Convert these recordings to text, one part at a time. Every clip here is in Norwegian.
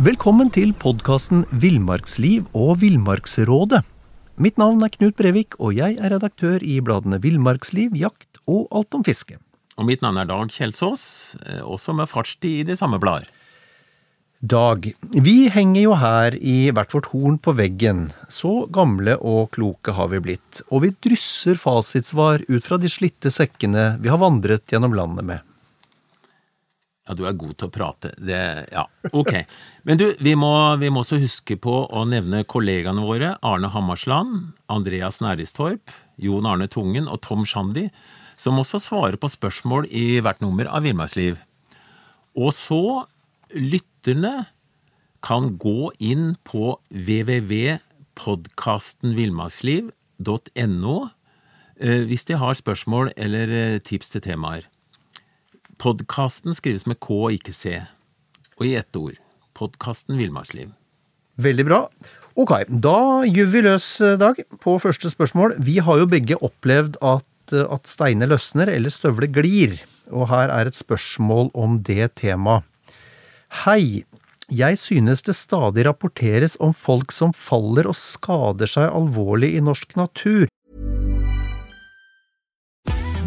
Velkommen til podkasten Villmarksliv og Villmarksrådet. Mitt navn er Knut Brevik, og jeg er redaktør i bladene Villmarksliv, Jakt og Alt om fiske. Og mitt navn er Dag Kjelsås, eh, også med fartstid i de samme blader. Dag, vi henger jo her i hvert vårt horn på veggen. Så gamle og kloke har vi blitt. Og vi drysser fasitsvar ut fra de slitte sekkene vi har vandret gjennom landet med. Ja, du er god til å prate. Det, ja, ok. Men du, vi må, vi må også huske på å nevne kollegaene våre Arne Hammarsland, Andreas Næristorp, Jon Arne Tungen og Tom Shandy, som også svarer på spørsmål i hvert nummer av Villmarksliv. Og så lytterne kan gå inn på www.podkastenvillmarksliv.no eh, hvis de har spørsmål eller eh, tips til temaer. Podkasten skrives med K og ikke C, og i ett ord. Podkasten Villmarksliv. Veldig bra. Ok, da gyver vi løs, Dag, på første spørsmål. Vi har jo begge opplevd at, at steiner løsner eller støvler glir. Og her er et spørsmål om det temaet. Hei, jeg synes det stadig rapporteres om folk som faller og skader seg alvorlig i norsk natur.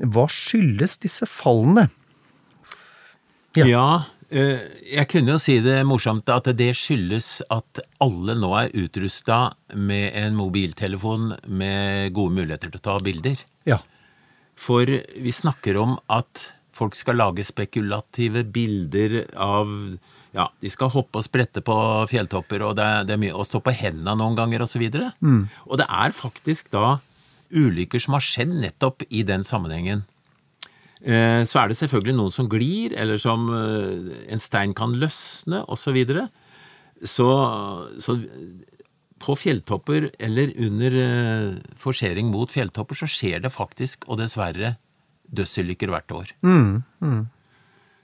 Hva skyldes disse fallene? Ja. Ja, eh, jeg kunne jo si det morsomt at det skyldes at alle nå er utrusta med en mobiltelefon med gode muligheter til å ta bilder. Ja. For vi snakker om at folk skal lage spekulative bilder av ja, de skal hoppe og sprette på fjelltopper, og det er, det er mye å stå på hendene noen ganger, osv. Og, mm. og det er faktisk da ulykker som har skjedd nettopp i den sammenhengen. Eh, Så er det selvfølgelig noen som glir, eller som eh, en stein kan løsne, osv. Så, videre. så Så på fjelltopper, eller under eh, forsering mot fjelltopper, så skjer det faktisk, og dessverre, dødsulykker hvert år.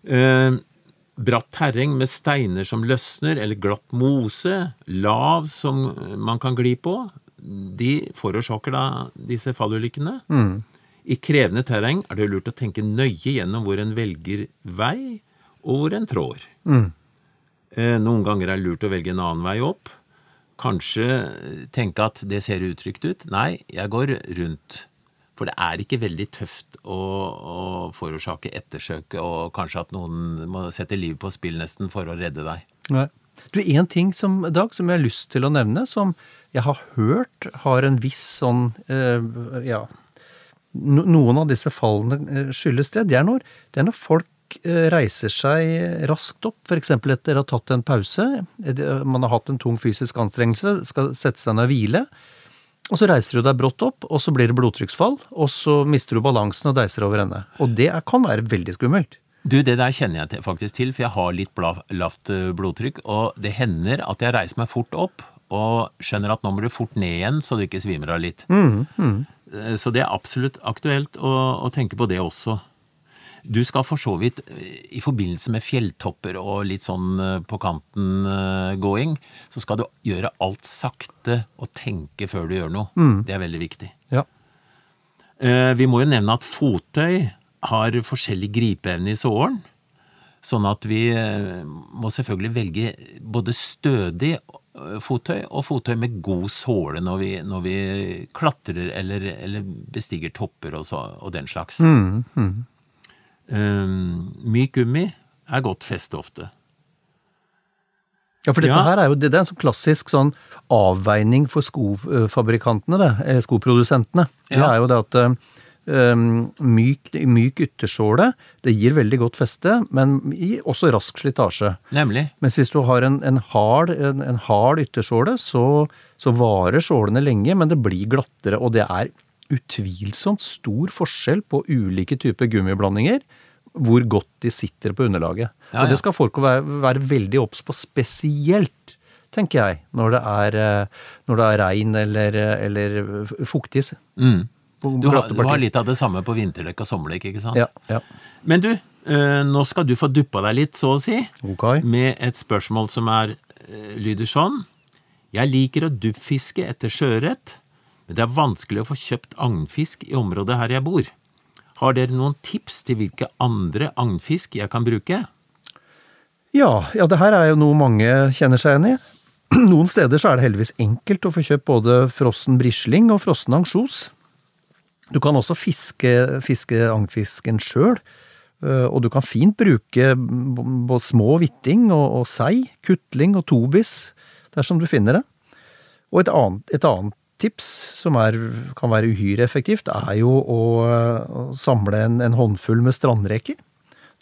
Eh, bratt terreng med steiner som løsner, eller glatt mose, lav som man kan gli på, de forårsaker da disse fallulykkene. I krevende terreng er det lurt å tenke nøye gjennom hvor en velger vei, og hvor en trår. Mm. Noen ganger er det lurt å velge en annen vei opp. Kanskje tenke at det ser utrygt ut. Nei, jeg går rundt. For det er ikke veldig tøft å, å forårsake ettersøk, og kanskje at noen må sette livet på spill nesten for å redde deg. Nei. Du, En ting som, Dag, som jeg har lyst til å nevne, som jeg har hørt har en viss sånn eh, Ja, noen av disse fallene eh, skyldes det. Det er når, det er når folk eh, reiser seg raskt opp, f.eks. etter å ha tatt en pause. Man har hatt en tung fysisk anstrengelse, skal sette seg ned og hvile. Og så reiser du deg brått opp, og så blir det blodtrykksfall, og så mister du balansen og deiser over ende. Og det kan være veldig skummelt. Du, det der kjenner jeg faktisk til, for jeg har litt lavt eh, blodtrykk, og det hender at jeg reiser meg fort opp og skjønner at nå må du fort ned igjen så du ikke svimer av litt. Eh, Så det er absolutt aktuelt å, å tenke på det også. Du skal for så vidt, eh, i forbindelse med fjelltopper og litt sånn på kanten-gåing, så skal du gjøre alt sakte og tenke før du gjør noe. Det er veldig viktig. Ja. Vi må jo nevne at fottøy har forskjellig gripeevne i sålen. Sånn at vi eh, må selvfølgelig velge både stødig eh, fottøy og fottøy med god såle når vi, når vi klatrer eller, eller bestiger topper og, så, og den slags. Eh, myk gummi er godt feste ofte. Ja, for dette Ja. her er jo det, er en sånn klassisk sånn avveining for skofabrikantene, det, skoprodusentene. skoprodusentene. Det er jo det at eh, um, myk, myk yttersåle, det gir veldig godt feste, men også rask slitasje. Nemlig. Mens hvis du har en, en hard, en, en hard yttersåle, så, så varer sålene lenge, men det blir glattere, og det er utvilsomt stor forskjell på ulike typer gummiblandinger. hvor godt de sitter på underlaget. Ja, Og det skal folk være, være veldig obs på, spesielt, tenker jeg, når det er, eh, når det er regn eller, eller fuktig. Mm. Du har, du har litt av det samme på vinterdekk og sommerdekk, ikke sant? Ja, ja. Men du, eh, nå skal du få duppa deg litt, så å si, okay. med et spørsmål som er, eh, lyder sånn. Jeg liker å duppfiske etter sjøørret, men det er vanskelig å få kjøpt agnfisk i området her jeg bor. Har dere noen tips til hvilke andre agnfisk jeg kan bruke? Ja, ja, det her er jo noe mange kjenner seg igjen i. Noen steder så er det heldigvis enkelt å få kjøpt både frossen brisling og frossen ansjos. Du kan også fiske, fiske agnfisken sjøl, og du kan fint bruke både små hvitting og, og sei, kutling og tobis, dersom du finner det. Og et annet, et annet tips som er, kan være uhyre effektivt, er jo å, å samle en, en håndfull med strandreker.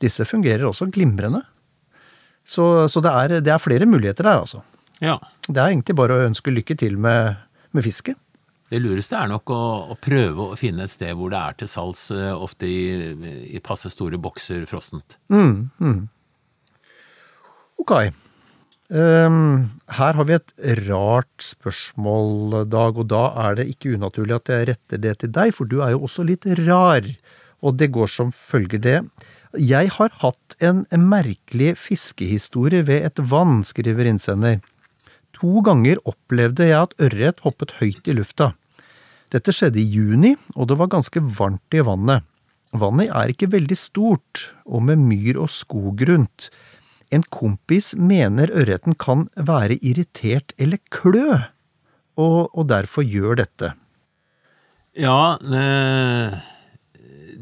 Disse fungerer også glimrende. Så, så det, er, det er flere muligheter der, altså. Ja, Det er egentlig bare å ønske lykke til med, med fisket. Det lureste er nok å, å prøve å finne et sted hvor det er til salgs, eh, ofte i, i passe store bokser frossent. Ok. Um, her har vi et rart spørsmål, Dag, og da er det ikke unaturlig at jeg retter det til deg, for du er jo også litt rar. Og det går som følger det. Jeg har hatt en merkelig fiskehistorie ved et vann, skriver innsender. To ganger opplevde jeg at ørret hoppet høyt i lufta. Dette skjedde i juni, og det var ganske varmt i vannet. Vannet er ikke veldig stort, og med myr og skog rundt. En kompis mener ørreten kan være irritert eller klø, og, og derfor gjør dette. Ja, eh,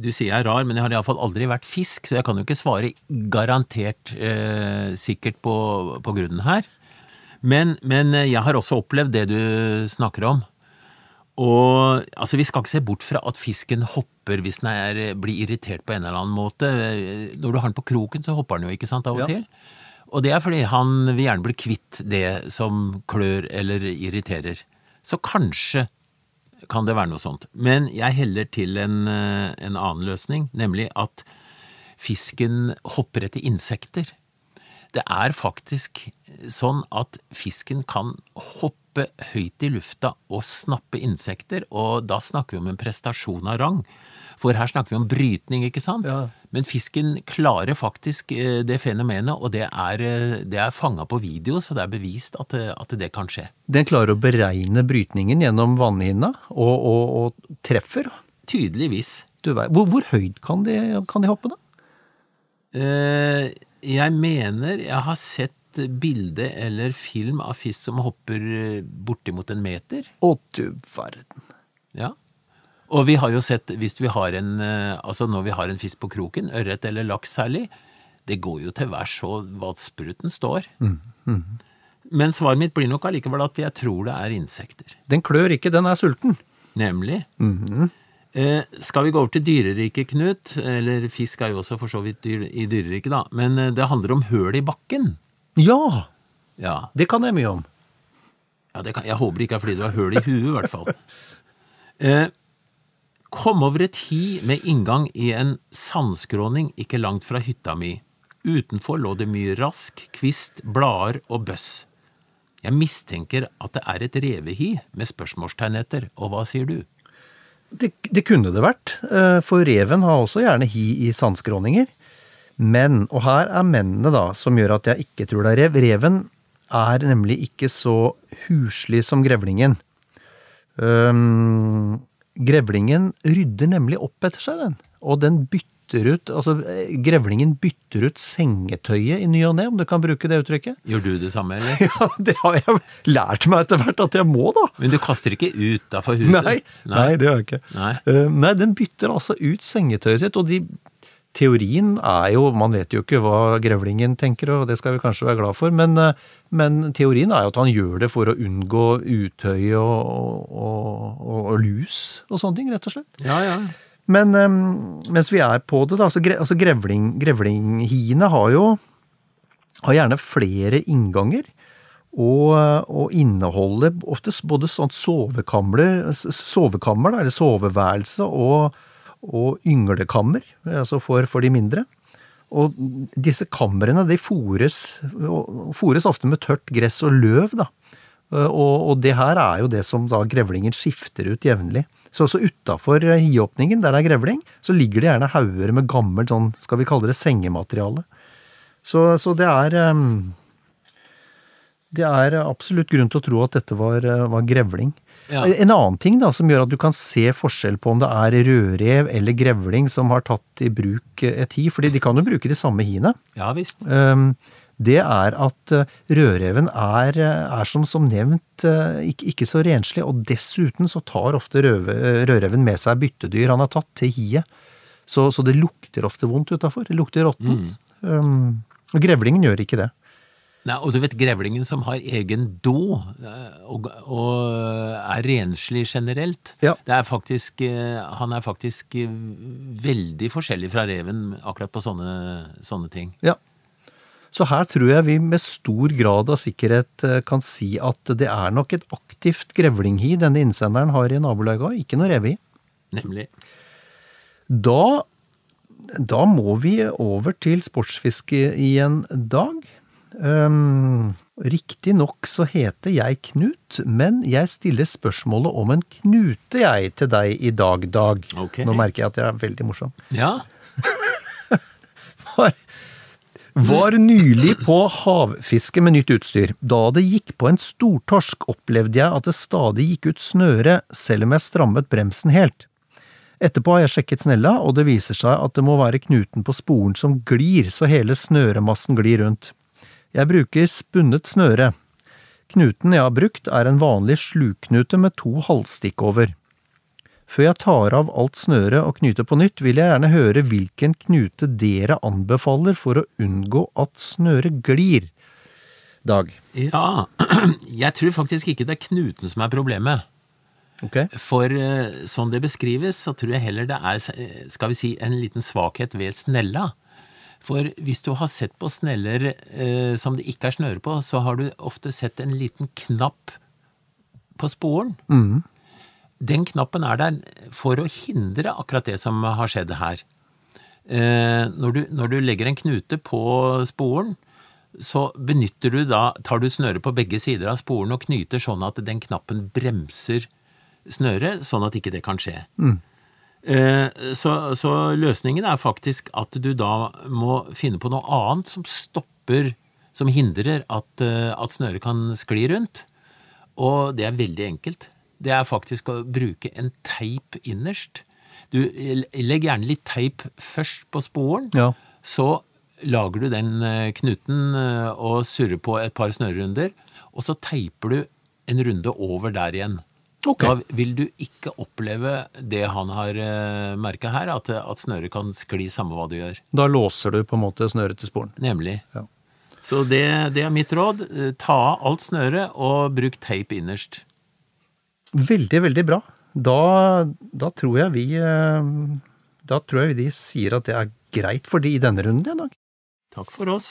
du sier jeg er rar, men jeg har iallfall aldri vært fisk, så jeg kan jo ikke svare garantert eh, sikkert på, på grunnen her. Men, men eh, jeg har også opplevd det du snakker om. Og altså, vi skal ikke se bort fra at fisken hopper hvis den er, blir irritert på en eller annen måte. Når du har den på kroken, så hopper den jo, ikke sant, av og Ja. til. Og det er fordi han vil gjerne bli kvitt det som klør eller irriterer. Så kanskje kan det være noe sånt. Men jeg heller til en, eh, en annen løsning, nemlig at fisken hopper etter insekter. Det er faktisk sånn at fisken kan hoppe høyt i lufta og snappe insekter, og da snakker vi om en prestasjon av rang. For her snakker vi om brytning, ikke sant? Ja. Men fisken klarer faktisk eh, det fenomenet, og det er, eh, det er fanga på video, så det er bevist at, det- at det kan skje. Den klarer å beregne brytningen gjennom vannhinna, og, og, og treffer. Tydeligvis. Du hvor, hvor høyt kan de, kan de hoppe, da? Eh, jeg mener jeg har sett bilde eller film av fisk som hopper eh, bortimot en meter. Å, du verden. Ja. Og vi har jo sett, hvis vi har en, eh, altså når vi har en fisk på kroken, ørret eller laks særlig, det går jo til værs så vasspruten står. Men svaret mitt blir nok allikevel at jeg tror det er insekter. Den klør ikke, den er sulten. Nemlig. Eh, skal vi gå over til dyreriket, Knut? Eller fisk er jo også for så vidt dyr, i dyreriket, da. Men eh, det handler om høl i bakken. Ja! Ja, Det kan jeg mye om. Ja, det kan, jeg håper det ikke er fordi du har høl i huet, i hvert fall. Eh, kom over et hi med inngang i en sandskråning ikke langt fra hytta mi. Utenfor lå det mye rask, kvist, blader og bøss. Jeg mistenker at det er et revehi med spørsmålstegn etter, og hva sier du? Det, det kunne det vært, eh, for reven har også gjerne hi i sandskråninger. Men, og her er mennene da, som gjør at jeg ikke tror det er rev. Reven er nemlig ikke så huslig som grevlingen. Um, grevlingen rydder nemlig opp etter seg, den. Og den bytter ut Altså, eh, grevlingen bytter ut sengetøyet i ny og ne, om du kan bruke det uttrykket. Gjør du det samme, eller? Ja, det har jeg lært meg etter hvert at jeg må, da. Men du kaster ikke utafor huset? Nei, nei, det gjør jeg ikke. Nei. Uh, nei, den bytter altså ut sengetøyet sitt, og de Teorien er jo Man vet jo ikke hva grevlingen tenker, og det skal vi kanskje være glad for, men, eh, men teorien er jo at han gjør det for å unngå utøy og, og, og, og lus og sånne ting, rett og slett. Ja, ja. Men mens vi er på det, da, så gre, altså grevling, grevlinghiene har jo har gjerne flere innganger. Og, og inneholder ofte både sånt sovekammer, sovekammer da, eller soveværelse, og, og ynglekammer, altså for, for de mindre. og disse kamrene de fôres, fôres ofte med tørt gress og løv, da. Og, og det her er jo det som da grevlingen skifter ut jevnlig. Så også utafor hiåpningen, der det er grevling, så ligger det gjerne hauger med gammelt sånn, skal vi kalle det sengemateriale. Så, så det er um, Det er absolutt grunn til å tro at dette var, var grevling. Ja. En annen ting da, som gjør at du kan se forskjell på om det er rødrev eller grevling som har tatt i bruk et hi, fordi de kan jo bruke de samme hiene. Ja visst. Um, det er at eh, rødreven er, er som, som nevnt eh, ikke, ikke, så renslig, og dessuten så tar ofte røve, rødreven med seg byttedyr han har tatt til hiet. Så, så det lukter ofte vondt utafor. Det lukter råttent. Mm. Um, og grevlingen gjør ikke det. Nei, og du vet grevlingen som har egen do eh, og, og er renslig generelt, Ja. det er faktisk, han er faktisk veldig forskjellig fra reven akkurat på sånne, sånne ting. Ja. Så her tror jeg vi med stor grad av sikkerhet eh, kan si at det er nok et aktivt grevlinghi denne innsenderen har i nabolaget, ikke noe revehi. Nemlig. Da, da må vi over til sportsfiske i en dag. Um, Riktignok så heter jeg Knut, men jeg stiller spørsmålet om en knute, jeg, til deg i dag, Dag. Okay. Nå merker jeg at jeg er veldig morsom. Ja, Var, var nylig på havfiske med nytt utstyr. Da det gikk på en stortorsk, opplevde jeg at det stadig gikk ut snøre, selv om jeg strammet bremsen helt. Etterpå har jeg sjekket snella, og det viser seg at det må være knuten på sporen som glir, så hele snøremassen glir rundt. Jeg bruker spunnet snøre. Knuten jeg har brukt, er en vanlig sluknute med to halvstikk over. Før jeg tar av alt snøret og knyter på nytt, vil jeg gjerne høre hvilken knute dere anbefaler for å unngå at snøret glir. Dag. ja. Jeg tror faktisk ikke det er knuten som er problemet. Ok? For sånn det beskrives, så tror jeg heller det er, eh, skal vi si, en liten svakhet ved snella. For hvis du har sett på sneller eh, som det ikke er snøre på, så har du ofte sett en liten knapp på sporen. Den knappen er der for å hindre akkurat det som har skjedd her. Eh, når, du, når du legger en knute på sporen, så benytter du da, tar du snøret på begge sider av sporen og knyter sånn at den knappen bremser snøret, sånn at ikke det kan skje. Eh, Så, så løsningen er faktisk at du da må finne på noe annet som stopper, som hindrer at, eh, at snøret kan skli rundt. Og det er veldig enkelt. Det er faktisk å bruke en teip innerst. Du legg gjerne litt teip først på sporen, Ja. så lager du den eh, knuten eh, og surrer på et par snørrunder. og så teiper du en runde over der igjen. Ok. Da vil du ikke oppleve det han har merka her, at, at snøret kan skli samme hva du gjør. Da låser du på en måte snøret til sporen. Nemlig. Ja. Så det, det er mitt råd. Eh, Ta av alt snøret og bruk teip innerst. Veldig, veldig bra. Da, da tror jeg vi eh, Da tror jeg de sier at det er greit for de i denne runden, i Dag. Takk for oss.